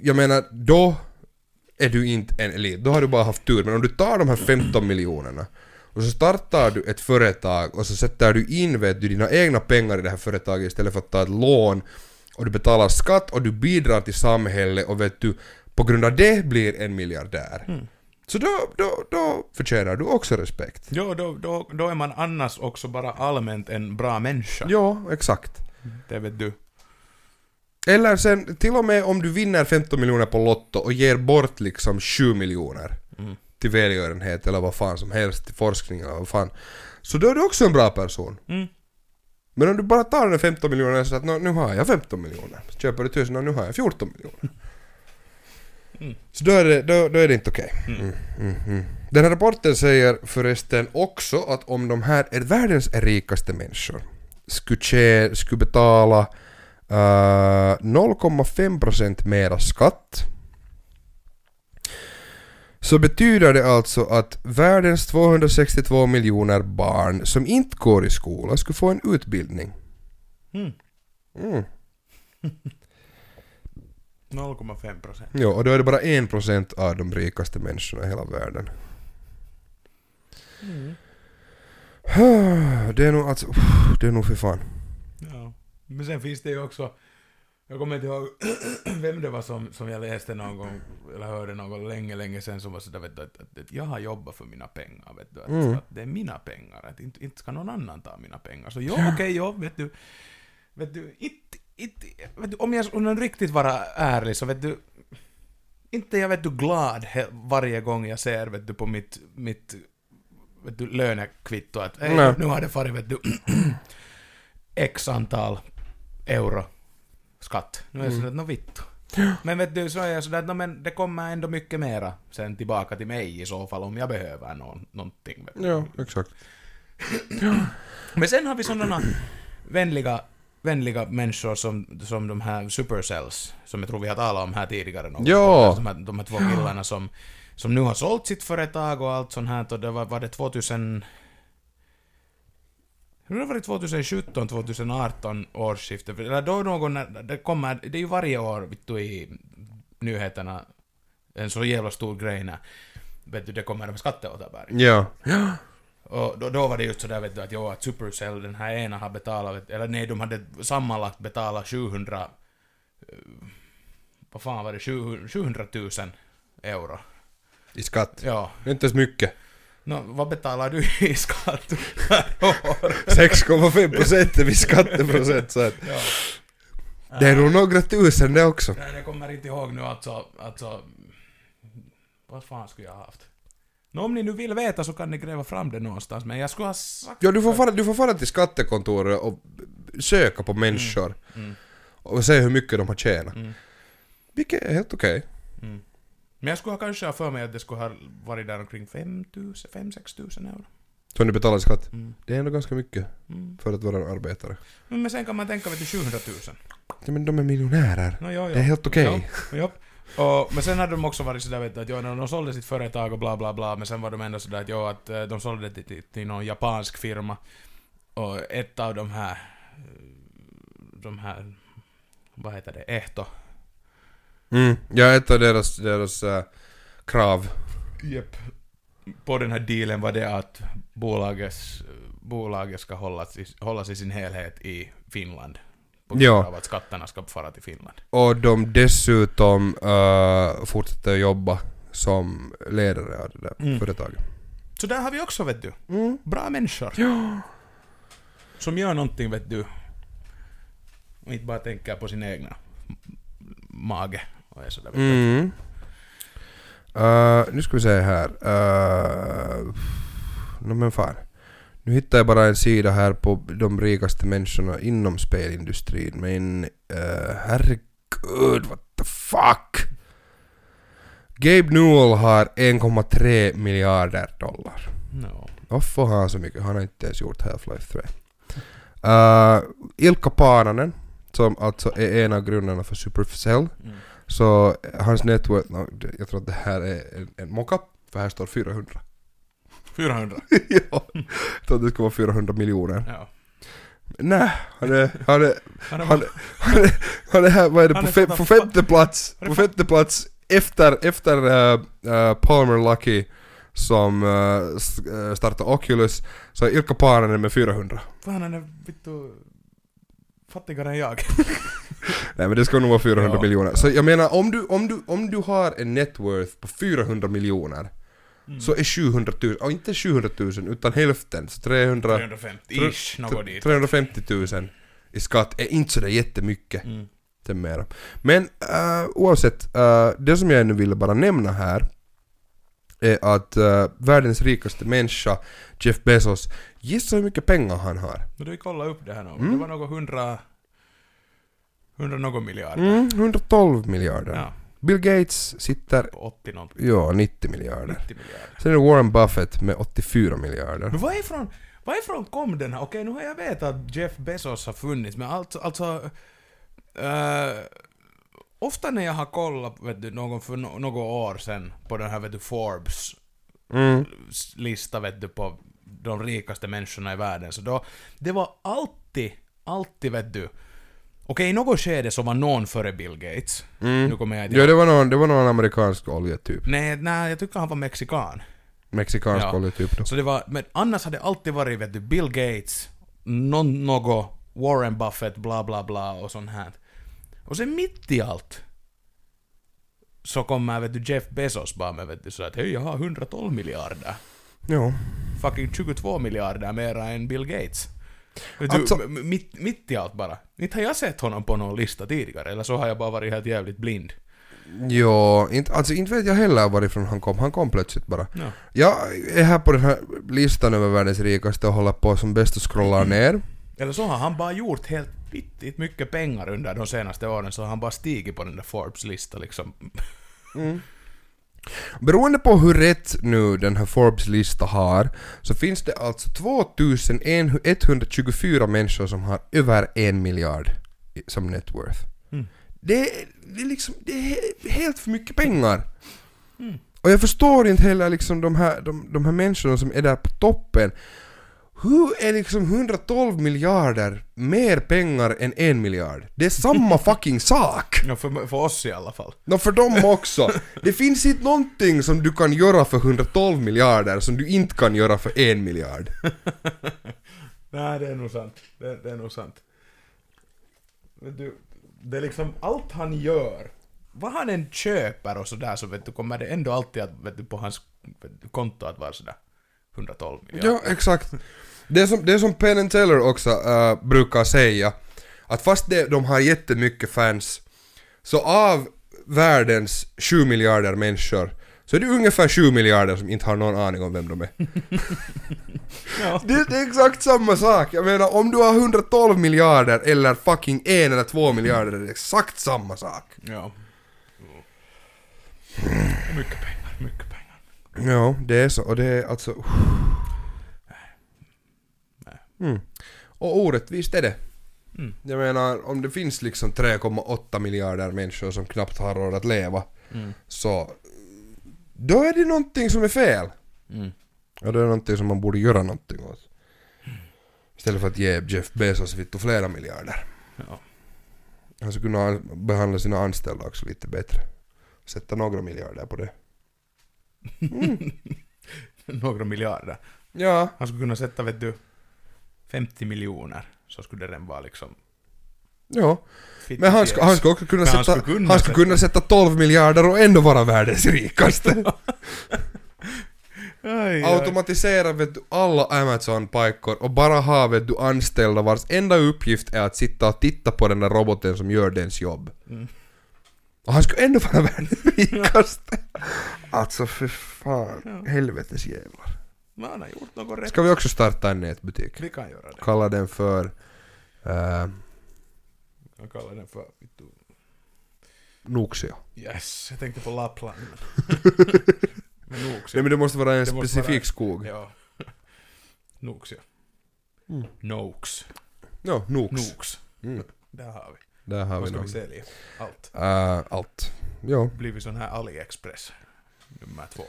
jag menar, då är du inte en elit. Då har du bara haft tur. Men om du tar de här 15 miljonerna och så startar du ett företag och så sätter du in vet du, dina egna pengar i det här företaget istället för att ta ett lån och du betalar skatt och du bidrar till samhället och vet du på grund av det blir en miljardär. Så då, då, då förtjänar du också respekt. Jo, då, då, då är man annars också bara allmänt en bra människa. Ja, exakt. Det vet du. Eller sen till och med om du vinner 15 miljoner på Lotto och ger bort liksom 7 miljoner Mm. till välgörenhet eller vad fan som helst, till forskning eller vad fan. Så då är du också en bra person. Mm. Men om du bara tar den 15 miljoner säger att "Nå, nu har jag 15 miljoner. Så köper du tusen och nu har jag 14 miljoner. Mm. Så då är det, då, då är det inte okej. Mm, mm, mm. Den här rapporten säger förresten också att om de här är världens rikaste människor skulle, skulle betala uh, 0,5% mera skatt så betyder det alltså att världens 262 miljoner barn som inte går i skola skulle få en utbildning. Mm. *laughs* Mm. 0,5 procent. Ja, och då är det bara 1% av de rikaste människorna i hela världen. Mm. *sighs* Det är nog alltså, det är nog för fan. Men sen finns det ju också, jag kommer inte ihåg vem det var som, som jag läste någon gång, eller hörde någon gång länge, länge sen som var sådär vet du, att, att, att jag har jobbat för mina pengar, vet du, att, Mm. att det är mina pengar, att inte, inte ska någon annan ta mina pengar. Så jo, okej, jo, vet du, vet du, inte, inte, vet du, om jag jag riktigt vara ärlig så vet du, inte jag vet du glad varje gång jag ser vet du på mitt, mitt vet du, lönekvitto att hej, nu har det farit vet du x antal euro skatt. Nu är det Mm. sådär, nå vittu. Men vet du, så är jag sådär att no, men det kommer ändå mycket mera sen tillbaka till mig i så fall om jag behöver någon, någonting. Ja, exakt. *clears throat* Men sen har vi sådana vänliga, vänliga människor som, som de här supercells, som jag tror vi har talat om här tidigare. någon Ja. gång. De här, de här två killarna som, som nu har sålt sitt företag och allt sånt här. Och det var, var det 2000... Hur har det varit 2017, 2018 årsskifte? Eller då någon, det kommer, det är ju varje år vet du, i nyheterna en så jävla stor grej när vet du, det kommer med skatteåterbäring. Ja. Och då, då var det just sådär vet du att jo, att Supercell, den här ena har betalat, eller nej, de hade sammanlagt betalat 700... eh, Vad fan var det? 700 700 000 euro. I skatt. Ja. Det är inte ens mycket. Nå, vad betalar du i skatt per år? 6,5 procent är vi skatteprocent så att ja. det är nog några tusen det också. Nej, jag kommer inte ihåg nu alltså, alltså... Vad fan skulle jag ha haft? Nå, om ni nu vill veta så kan ni gräva fram det någonstans, men jag skulle ha sagt... Ja, du får fara, du får fara till skattekontoret och söka på människor Mm, och se hur mycket de har tjänat. mm, Vilket är helt okej. mm. Men jag skulle ha kanske ha för mig att det skulle ha varit där omkring 5 000, 5-6 000 euro. Som du betalar i skatt. Mm. Det är ändå ganska mycket Mm. för att vara arbetare. Men sen kan man tänka vet du 700 000. Ja, men de är miljonärer. No, jo, jo. Det är helt okej. Ja, ja. Och, men sen hade de också varit sådär vet du, att jo, de sålde sitt företag och bla bla bla, men sen var de ändå sådär att jo, att eh, de sålde det till, till, till någon japansk firma. Och ett av de här, eh, de här, vad heter det, Ehto. Mm. Ja, ett av deras, deras äh, krav. Yep. På den här dealen var det att bolagets, bolaget ska hållas i, hållas i sin helhet i Finland. På grund Ja. av att skatterna ska fara till Finland. Och de dessutom äh, fortsätter jobba som ledare av det där Mm. företaget. Så där har vi också vet du, Mm. bra människor. Ja. Som gör någonting vet du. Och inte bara tänker på sin egna mage. Och är du. Mm. Uh, nu ska vi se här. Uh, no, men fan. Nu hittar jag bara en sida här på de rikaste människorna inom spelindustrin men uh, herregud what the fuck. Gabe Newell har 1,3 miljarder dollar. No. Varför har han så mycket? Han har inte ens gjort Half-Life 3. Uh, Ilkka Paananen, som alltså är en av grundarna för Supercell, Mm. Så hans net worth, no, det- jag tror att det här är en, en mockup, för här står 400. 400. *laughs* ja, jag att det ska vara 400 miljoner. Ja. Nej, han är, han är, Han är, han är, han är, han är här, vad är det, på, sådär på femte plats, på femte plats efter, efter uh, uh, Palmer Lucky som uh, startade Oculus, så är Ilkka Paananen med 400. fan han är vittu fattigare än jag. *laughs* Nej men det ska nog vara 400 Ja. miljoner. Så jag menar om du, om, du, om du har en net worth på 400 miljoner Mm. så är 700 000, och inte 700 000 utan hälften, så 300, 350 ish, något dit. 350 000 i skatt är inte sådär jättemycket. Mm. mera. Men uh, oavsett, uh, det som jag nu ville bara nämna här är att uh, världens rikaste människa, Jeff Bezos, gissa hur mycket pengar han har? Men du kolla upp det här nu. Mm. Det var något hundra... Hundra något miljarder. Mm, 112 miljarder. Ja, Bill Gates sitter, på 80 någonting. ja, 90 miljarder. 90 miljarder. Sen är det Warren Buffett med 84 miljarder. Men varifrån, varifrån kom den här? Okej, nu har jag vetat att Jeff Bezos har funnits, men alltså... alltså eh, ofta när jag har kollat, vet du, någon för no, några år sedan på den här, vet du, Forbes Mm. lista, vet du, på de rikaste människorna i världen, så då... Det var alltid, alltid, vet du... Okej, i något skede så var någon före Bill Gates. Mm. Nu kommer jag inte Ja, det var någon, det var någon amerikansk oljetyp. Nej, nej, jag tycker han var mexikan. Mexikansk Ja. oljetyp då. Så det var, men annars hade det alltid varit vet du, Bill Gates, någon, något, Warren Buffett, bla bla bla och sånt här. Och sen mitt i allt så kommer vet du, Jeff Bezos bara med vet du, så att hej jag har 112 miljarder. Ja. Fucking 22 miljarder mera än Bill Gates. Du, Alltså- mitt, mitt i allt bara. Inte har jag sett honom på någon lista tidigare, eller så har jag bara varit helt jävligt blind. Ja, inte, alltså inte vet jag heller varifrån han kom. Han kom plötsligt bara. Ja. Jag är här på den här listan över världens rikaste och håller på som bäst att scrolla *clears throat* ner. Eller så har han bara gjort helt vittigt mycket pengar under de senaste åren, så har han bara stigit på den där Forbes-listan liksom. Beroende på hur rätt nu den här Forbes-lista har så finns det alltså 2124 människor som har över en miljard som net worth. Mm. Det, det är liksom, det är he- helt för mycket pengar. Och jag förstår inte heller liksom de här, de, de här människorna som är där på toppen. Hur är liksom 112 miljarder mer pengar än en miljard? Det är samma *laughs* fucking sak! Ja, för, för oss i alla fall. Nå för dem också. *laughs* Det finns inte någonting som du kan göra för 112 miljarder som du inte kan göra för en miljard. *laughs* Nej, det är nog sant. Det, det är nog sant. Vet du, det är liksom allt han gör, vad han än köper och sådär så vet du, kommer det ändå alltid att, vet du, på hans konto att vara sådär 112 miljarder. Ja, exakt. Det är som, det är som Penn Teller också äh, brukar säga, att fast det, de har jättemycket fans, så av världens 7 miljarder människor så är det ungefär 7 miljarder som inte har någon aning om vem de är. *laughs* Ja. Det, det är exakt samma sak. Jag menar om du har 112 miljarder eller fucking en eller två miljarder, det är exakt samma sak. ja. Mycket pengar, mycket pengar. Ja, det är så. Och det är alltså... Mm. Och orättvist är det. Mm. Jag menar, om det finns liksom 3,8 miljarder människor som knappt har råd att leva, Mm. så... Då är det någonting som är fel. Mm. Och det är någonting som man borde göra någonting åt. Istället för att ge Jeff Bezos vittu flera miljarder. Ja. Han skulle kunna an- behandla sina anställda också lite bättre. Sätta några miljarder på det. *laughs* Några miljarder. Ja, Han skulle kunna sätta, vet du, 50 miljoner, så skulle den vara liksom... ja. Men han ska, han ska också kunna han sätta, skulle kunna han sätta- kunna sätta 12 miljarder och ändå vara världens rikaste. *laughs* Aj. Automatisera vet du alla Amazon-pajkor och bara ha vet du anställda vars enda uppgift är att sitta och titta på den där roboten som gör dens jobb. Mm. Och han ska ändå vara världens rikaste. Alltså för fan, helvetes jävlar. Men han har gjort något rätt. Ska vi också starta en nätbutik? Vi kan göra det. Kalla den för... Uh, Jag kallar den för... vet du, Noxia. Yes, jag tänkte på Lappland. *laughs* Men nog Nej men det måste vara en Det specifik vara- skog. Ja. Nox ja. Mm. Nox. Ja, Nox. Nox. Mm. Där har vi. Där har Vad vi ska vi sälja? Allt. Uh, allt. Ja. Blivit sån här AliExpress. Nummer två.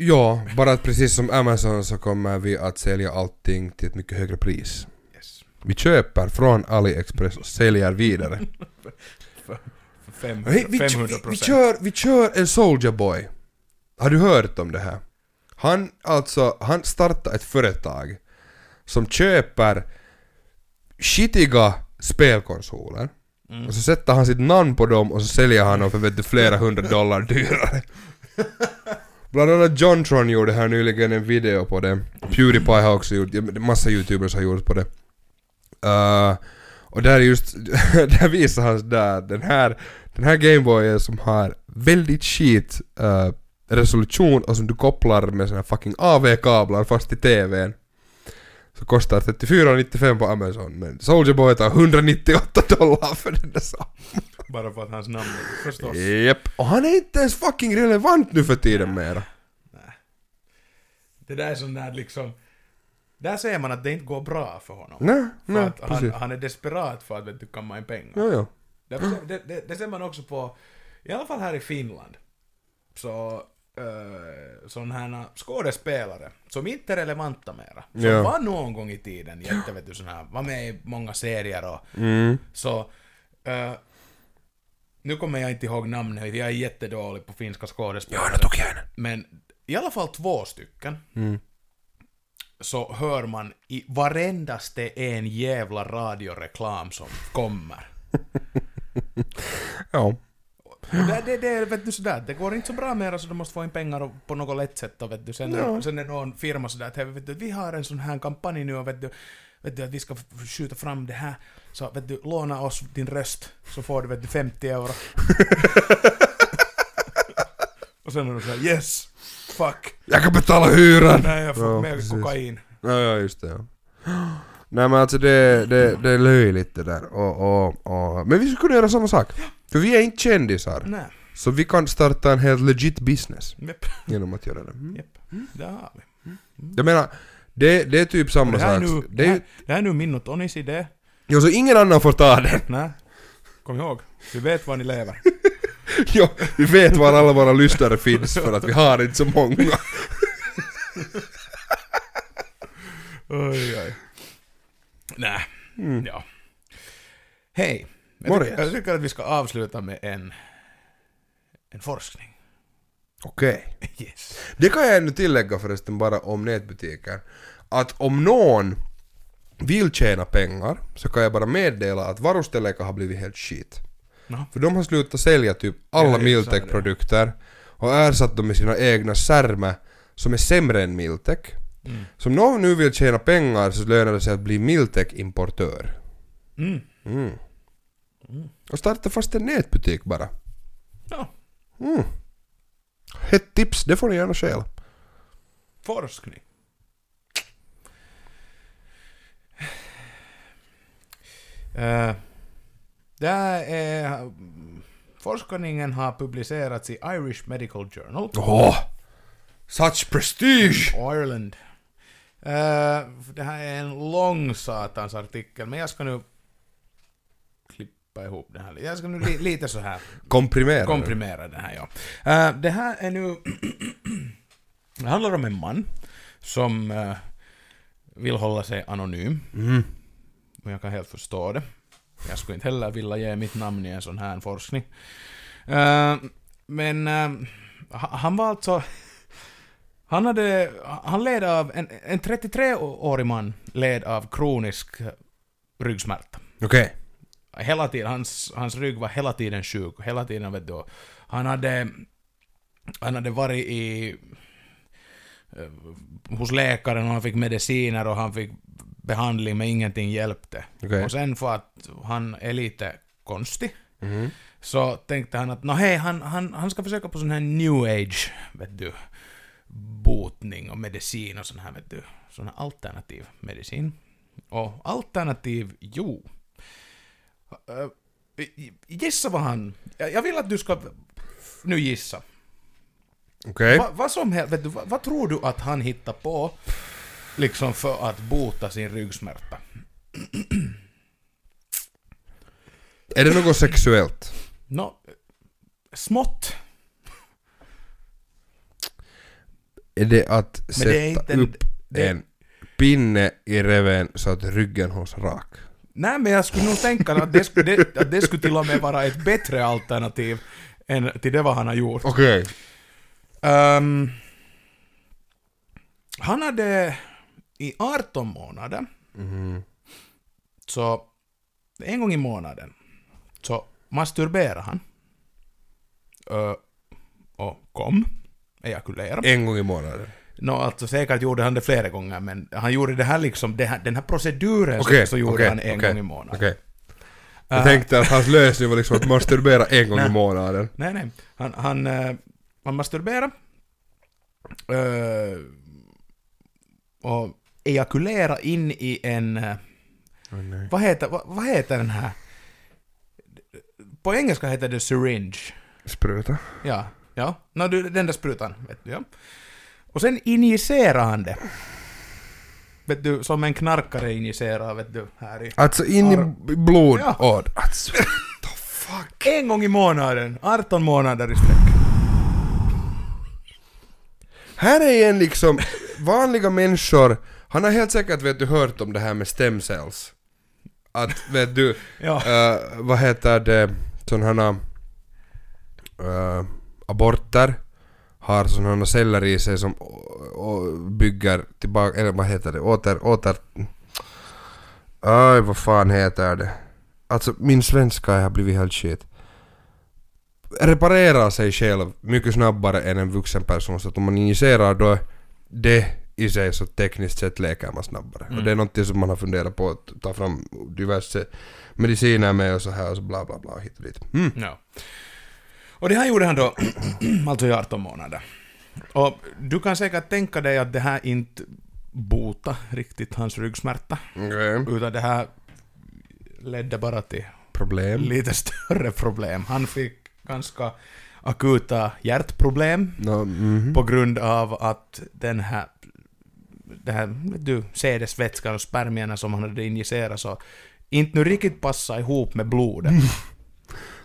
Ja, bara att precis som Amazon så kommer vi att sälja allting till ett mycket högre pris. Yes. Vi köper från AliExpress och säljer vidare. *laughs* För fem, Hej, vi, 500 vi, vi, kör, vi kör en Soldier Boy. Har du hört om det här? Han, alltså, han startar ett företag som köper skitiga spelkonsoler Mm. och så sätter han sitt namn på dem och så säljer han dem för vet du, flera hundra dollar dyrare. *laughs* Bland annat Jontron gjorde här nyligen en video på det. Pewdiepie har också gjort, massa youtubers har gjort på det. Uh, och där just, *laughs* där visar han där den här, den här Gameboyen som har väldigt skit uh, resolution och som du kopplar med såna här fucking AV-kablar fast i TVn. Så kostar 34,95 på Amazon men Soldier Boy tar 198 dollar för den där saken. Bara för att hans namn är förstås. Japp. Och han är inte ens fucking relevant nu för tiden mera. Det där är sån där liksom... Där ser man att det inte går bra för honom. Nej, För nej, att han, han är desperat för att vet du, kamma in pengar. Ja, ja. Därför, det, det, det ser man också på, i alla fall här i Finland, så uh, sådana här skådespelare som inte är relevanta mera. Som Ja. var någon gång i tiden jätte, vet du, sån här, var med i många serier och Mm. så... eh, nu kommer jag inte ihåg namnet, jag är jättedålig på finska skådespelare. tog jag henne. Men i alla fall två stycken Mm. så hör man i varendaste en jävla radioreklam som kommer. *laughs* Ja. *laughs* Det, det, det är vet du, sådär, det går inte så bra mer så du måste få in pengar på något lätt sätt och vet du, sen, Ja. sen är någon firma sådär att "Hej, vet du, vi har en sån här kampanj nu och vet du, vet du att vi ska skjuta fram det här så vet du, låna oss din röst så får du vet du 50 euro. *laughs* och sen är du såhär yes, fuck, Jag kan betala hyran! nej jag får Ja, mer precis. kokain. Ja, ja just det. Ja. *gasps* Nej men alltså det, det, det är löjligt det där. Och, och, och, men vi skulle kunna göra samma sak. För vi är inte kändisar. Nej. Så vi kan starta en helt legit business Japp, genom att göra det. Mm. japp. Där har vi. Jag menar, det, det är typ samma det, här sak. nu, Det det, är ju, det här är nu min och Tonys idé. jo, så ingen annan får ta den. Nej. Kom ihåg, vi vet var ni lever. *laughs* jo, vi vet var alla våra lyssnare finns för att vi har inte så många. *laughs* Oj, oj. Nej, Mm. ja. Hej. Jag tycker, jag tycker att vi ska avsluta med en, en forskning. Okej. *laughs* Yes. Det kan jag ännu tillägga förresten bara om nätbutiker. Att om någon vill tjäna pengar så kan jag bara meddela att varustället har blivit helt skit. No. För de har slutat sälja typ alla Ja, Miltech-produkter och ersatt dem med sina egna särme som är sämre än Miltech. Mm. Så om någon nu vill tjäna pengar så lönar det sig att bli Miltech-importör. Mm. Mm. Och starta fast en nätbutik bara. Ja, Mm. Ett tips, det får ni gärna stjäla. forskning. Uh, det här är... Forskningen har publicerats i Irish Medical Journal. Åh! Such prestige! Ireland. Eh, det här är en lång satans artikel, men jag ska nu klippa ihop den här. Jag ska nu li, lite så här Komprimera. komprimera den här, ja. Eh, det här är nu... *clears throat* det handlar om en man som eh, vill hålla sig anonym. Mm. Och jag kan helt förstå det. Jag skulle inte heller vilja ge mitt namn i en sån här forskning. Eh, men ha- han var alltså... Han hade... Han led av... En, en 33-årig man led av kronisk ryggsmärta. Okej. Hela tiden, hans, hans rygg var hela tiden sjuk. Hela tiden, vet du. Han hade... Han hade varit i... eh, Hos läkaren och han fick mediciner och han fick behandling men ingenting hjälpte. Okej. Och sen för att han är lite konstig Mhm. så tänkte han att nå hej, han, han, han ska försöka på sån här new age, vet du, botning och medicin och sån här, vet du, sån här alternativ medicin. Och alternativ, jo. Uh, gissa vad han... Jag vill att du ska nu gissa. Okej. Va, vad som helst, vet du, vad, vad tror du att han hittar på liksom för att bota sin ryggsmärta? Är det något sexuellt? Nå, smått. Är det att Men sätta det är inte en- upp det- en pinne i reven så att ryggen hålls rak? Nej, men jag skulle nog tänka att det, skulle- det, att det skulle till och med vara ett bättre alternativ än till det vad han har gjort. Okej. Ehm, han hade i 18 månader, Mhm. så en gång i månaden, så masturberade han. Ö, och kom, ejakulerade. En gång i månaden. Nå, alltså säkert gjorde han det flera gånger, men han gjorde det här liksom, det här, den här proceduren Okej, så, så gjorde okej, han en okej, gång i månaden. Okej. Jag Äh, tänkte att hans lösning var liksom att masturbera en gång i Nej. månaden. Nej, nej. Han, han, uh, han masturberade. Uh, och ejakulera in i en... nej. vad, heter, vad, vad heter den här? På engelska heter det syringe. Spruta. Ja, ja. No, du, den där sprutan, vet du, ja. Och sen injicerar han det. Vet du, som en knarkare injicerar, vet du, här i... Alltså in i blod. Ja. Åh, alltså, what the fuck? En gång i månaden, 18 månader i sträck. Här är en liksom, vanliga människor, han har helt säkert vet du hört om det här med stem cells. Att vet du, *laughs* Ja. eh, vad heter det, sådana uh, aborter har sådana celler i sig som bygger tillbaka, eller vad heter det, åter, åter... Aj, vad fan heter det? Alltså min svenska har blivit helt shit. Reparerar sig själv mycket snabbare än en vuxen person så att om man injicerar då det i sig så tekniskt sett läker man snabbare. Och det är någonting som man har funderat på att ta fram diverse mediciner med och så här och så bla bla bla hit och dit. Mm. Ja. Och det här gjorde han då, *clears throat* alltså i 18 månader. Och du kan säkert tänka dig att det här inte bota riktigt hans ryggsmärta, Okej. utan det här ledde bara till Problem. lite *laughs* större problem. Han fick ganska... akuta hjärtproblem No, mhm. på grund av att den här det här, du, sädesvätskan och spermierna som han hade injicerat så inte nu riktigt passa ihop med blodet. *laughs*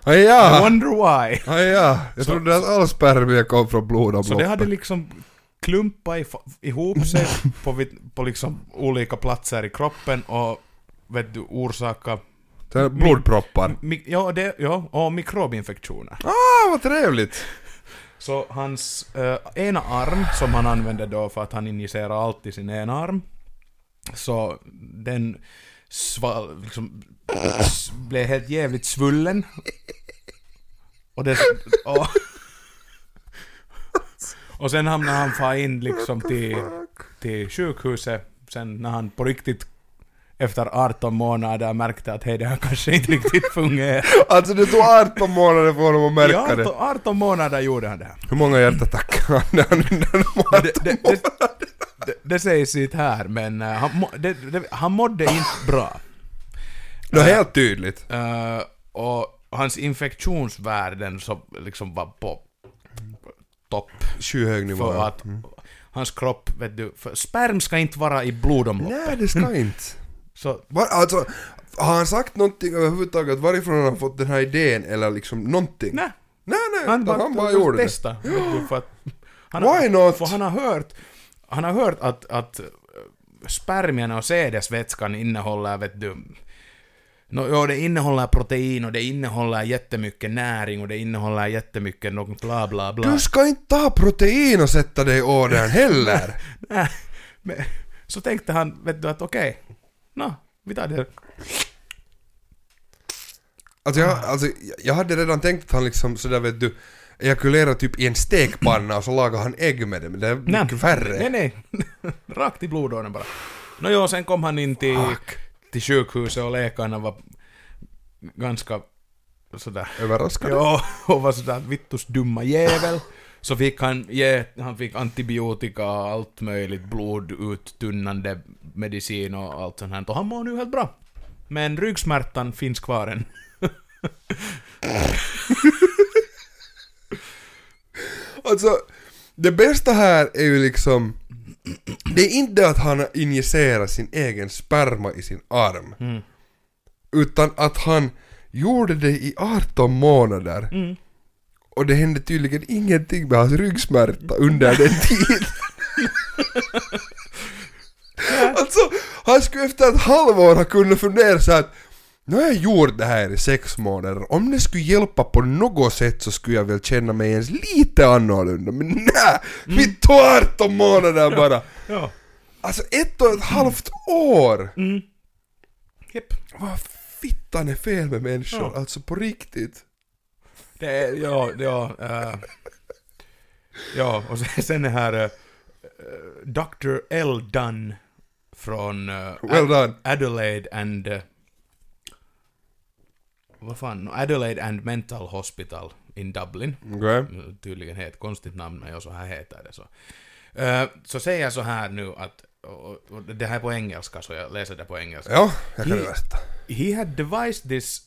Ah, I wonder why. Ah, ja! Jag Så- trodde att all spermie kom från Så blodomloppet. det hade liksom klumpat ihop sig på, på liksom olika platser i kroppen och vet du, orsaka blodproppar. mi- ja, det, ja, och mikrobinfektioner. Ah, vad trevligt! Så hans eh, ena arm, som han använde då för att han injicerar alltid sin ena arm, så den sval, liksom, blev helt jävligt svullen. Och det... Och, och sen hamnade han far in liksom till, till sjukhuset sen när han på riktigt efter 18 månader märkte att hej det här kanske inte riktigt fungerar. Alltså det tog 18 månader för honom att märka 18, det. 18 månader gjorde han det här. Hur många hjärtattacker hade han innan de Men det, det, det, det, det sägs inte här, men eh, han, må, det, det, han mådde inte bra. Det är helt tydligt. Eh, och hans infektionsvärden så liksom var på topp. Skyhög nivå. För att hans kropp, vet du, för sperm ska inte vara i blodomloppet. Nej, det ska *laughs* inte. Så, Var, alltså, har han sagt någonting överhuvudtaget varifrån han har fått den här idén eller liksom någonting? nej. nej, nej Han bara, han bara gjorde det. testa. Du, för att han, *gasps* Why not? För han har hört, han har hört att, att eh, spermierna och sädesvätskan innehåller, vet du, No, ja, det innehåller protein och det innehåller jättemycket näring och det innehåller jättemycket något bla bla bla. Du ska inte ta protein och sätta dig i ådern heller. *laughs* Nej, men, så tänkte han, vet du, att okej, nå, vi tar det. Alltså jag, alltså jag hade redan tänkt att han liksom sådär vet du ejakulerar typ i en stekpanna och så lagar han ägg med det men det är mycket värre. Nej, nej. *laughs* Rakt i blodådern bara. Nå jo, sen kom han in till, till sjukhuset och läkarna var ganska sådär Överraskande. Ja, *laughs* och var sådär vittus dumma jävel. Så fick han ge, han fick antibiotika, allt möjligt, bloduttunnande medicin och allt sånt här. Och han mår nu helt bra. Men ryggsmärtan finns kvar än. *laughs* Alltså, det bästa här är ju liksom... Det är inte att han har injicerat sin egen sperma i sin arm. Mm. Utan att han gjorde det i 18 månader. Mm. Och det hände tydligen ingenting med hans ryggsmärta under den tiden. *laughs* alltså, han skulle efter ett halvår ha kunnat fundera så att nu har jag gjort det här i sex månader, om det skulle hjälpa på något sätt så skulle jag väl känna mig ens lite annorlunda. Men nej! Vi tog 18 månader bara! Ja. Alltså ett och ett halvt år! Mm. Japp. Vad fittan är fel med människor? Ja. Alltså på riktigt. Det är, ja, ja, eh, ja, och sen, är här uh, Dr. L. Dunn från eh, Well done. Adelaide and... vad fan? Adelaide and Mental Hospital in Dublin. Okej. Tydligen helt konstigt namn, men ja, så här heter det så. Eh, så säger jag så här nu att, och, och det här är på engelska, så jag läser det på engelska. Ja, jag kan översätta. He had devised this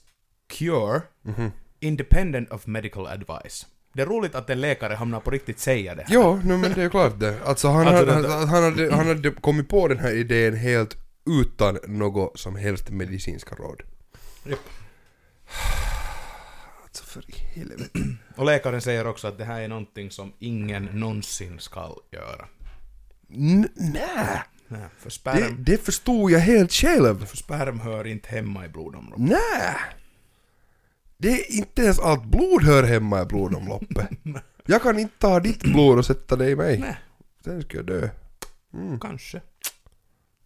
cure Mhm. independent of medical advice. Det är roligt att en läkare hamnar på riktigt säga det. Ja, no, men det är ju klart det. Alltså han, Alltså, hade, han, han, hade, han hade kommit på den här idén helt utan något som helst medicinska råd. Japp. Alltså för i helvete. Och läkaren säger också att det här är någonting som ingen någonsin ska göra. N- Nej! Nej, för Det, sperm, det förstod jag helt själv. för sperm hör inte hemma i blodomloppet. Nej! Det är inte ens allt blod hör hemma i blodomloppet. *laughs* Jag kan inte ta ditt blod och sätta det i mig. Nej. Sen ska jag dö. Mm, Kanske.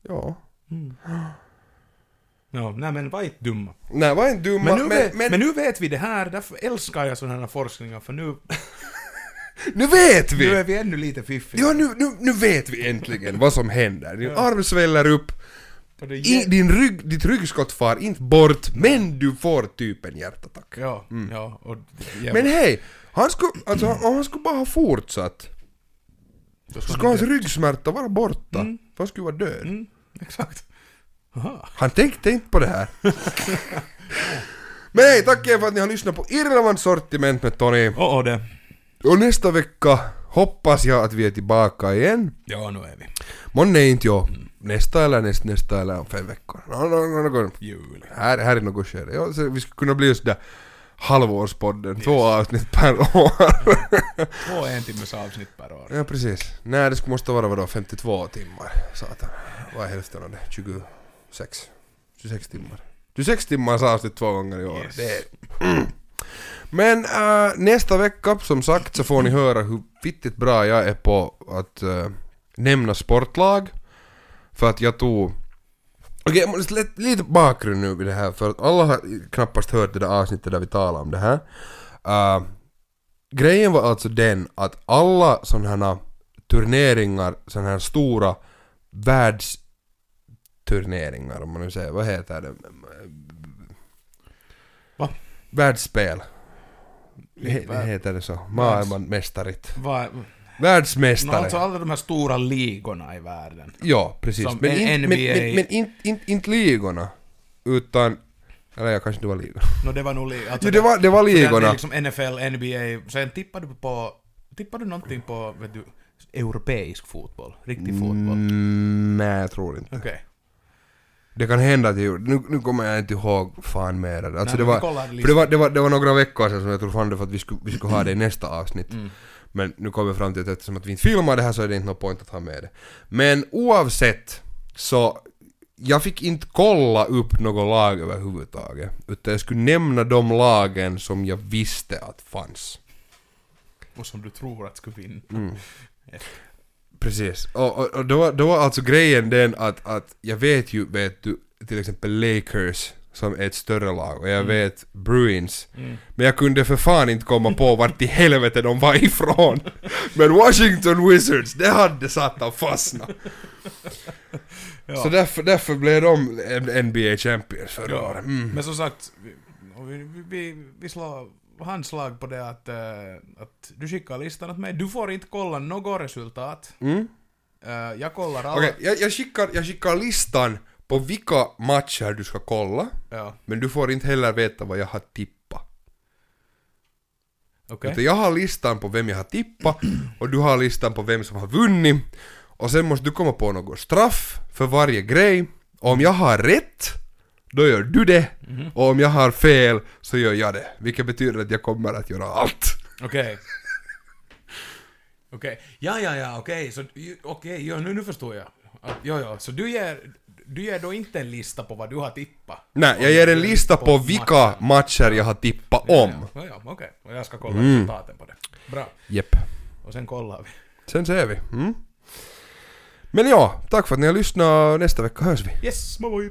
ja. Ja, nej men var inte dumma. Nej, var inte dumma, Men nu, men, vet, men, men nu vet vi det här, därför älskar jag sådana här forskningar, för nu, *laughs* nu vet vi! nu är vi ännu lite fiffiga. Ja, nu, nu, nu vet vi äntligen vad som händer. Din Ja. arm sväller upp, i, din rygg, ditt ryggskott far inte bort, men du får typ en hjärtattack. Ja, ja, och... Ja, Men hej, han skulle, alltså, om han skulle bara ha fortsatt, skulle han hans ryggsmärta vara borta. Mm. För han skulle vara död. Mm, exakt. Aha. Han tänkte inte på det här. Men hej, tack igen för att ni har lyssnat på Irrelevant sortiment med Tony. Och, det. Och nästa vecka hoppas jag att vi är tillbaka igen. Ja, nu är vi. Månne inte jag. Nästa eller näst, nästa eller om fem veckor. Nå, nå, nå, nå. Juli. Här, här är något skede. Ja, så vi skulle kunna bli sådär halvårspodden, två avsnitt per år. Två en timmes avsnitt per år. ja, precis. Nej, det skulle måste vara vadå, 52 timmar. Satan. Vad är hälften av det? 26? 26 timmar. 26 timmars avsnitt två gånger i år. Yes. Det är... Mm. Men äh, nästa vecka, som sagt, så får ni höra hur fittigt bra jag är på att äh, nämna sportlag. För att jag tog... Okej, måste lite, bakgrund nu vid det här, för att alla har knappast hört det där avsnittet där vi talade om det här. Äh, grejen var alltså den att alla sådana här turneringar, sådana här stora världsturneringar om man nu säger, vad heter det? Va? Världsspel. He, heter det så? Maailmanmästarit. No, Världsmästare. alltså alla de här stora ligorna i världen. Ja, precis. Som men N- inte men, men, men inte in, inte ligorna. Utan... Eller ja, kanske det var ligorna. No, det var nog li- alltså Jo, det var, det var för Det ligorna. liksom NFL, NBA, sen tippade du på... Tippade du någonting på, vet du, europeisk fotboll? Riktig fotboll? Mm, nej, jag tror inte. Okej. Det kan hända att jag gjorde... Nu, nu kommer jag inte ihåg fan mer. Alltså Nej, det var... För det var, det, var, det var några veckor sedan som jag tror fan det för att vi skulle, vi skulle ha det i nästa avsnitt. Mm. Men nu kommer vi fram till att eftersom att vi inte filmar det här så är det inte någon point att ha med det. Men oavsett så jag fick inte kolla upp något lag överhuvudtaget. Utan jag skulle nämna de lagen som jag visste att fanns. Och som du tror att skulle vinna. Mm. *laughs* Precis. Och, och, och då, var- då var alltså grejen den att, att jag vet ju, vet du, till exempel Lakers som är ett större lag och jag vet Bruins. Mm. Men jag kunde för fan inte komma på vart i helvete de var ifrån. Men Washington Wizards, det hade satan fastnat. *laughs* Ja. Så därför, därför blev de NBA Champions förra Ja. året. Mm. Men som sagt, vi, vi, vi, vi slår handslag på det att, eh, att du skickar listan åt mig. Du får inte kolla något resultat. Mm. Eh, jag kollar alla. Okej, jag, jag, skickar, jag skickar listan på vilka matcher du ska kolla. Ja, Men du får inte heller veta vad jag har tippat. okej. Utan jag har listan på vem jag har tippat *clears throat* och du har listan på vem som har vunnit. Och sen måste du komma på något straff för varje grej. Och om jag har rätt, då gör du det. Och om jag har fel, så gör jag det. Vilket betyder att jag kommer att göra allt. Okej. Okej. Ja, ja, ja, okej. Ju- okej, ja, nu, nu förstår jag. Ja, ja, så du ger, du ger då inte en lista på vad du har tippat? Nej, jag ger en lista på vilka matcher jag har tippat om. Ja, ja, ja okej. Och jag ska kolla resultaten på det. Bra. Jepp. Och sen kollar vi. Sen ser vi. Mm. Men ja, tack för att ni har lyssnat. Nästa vecka hörs vi. Yes, moi!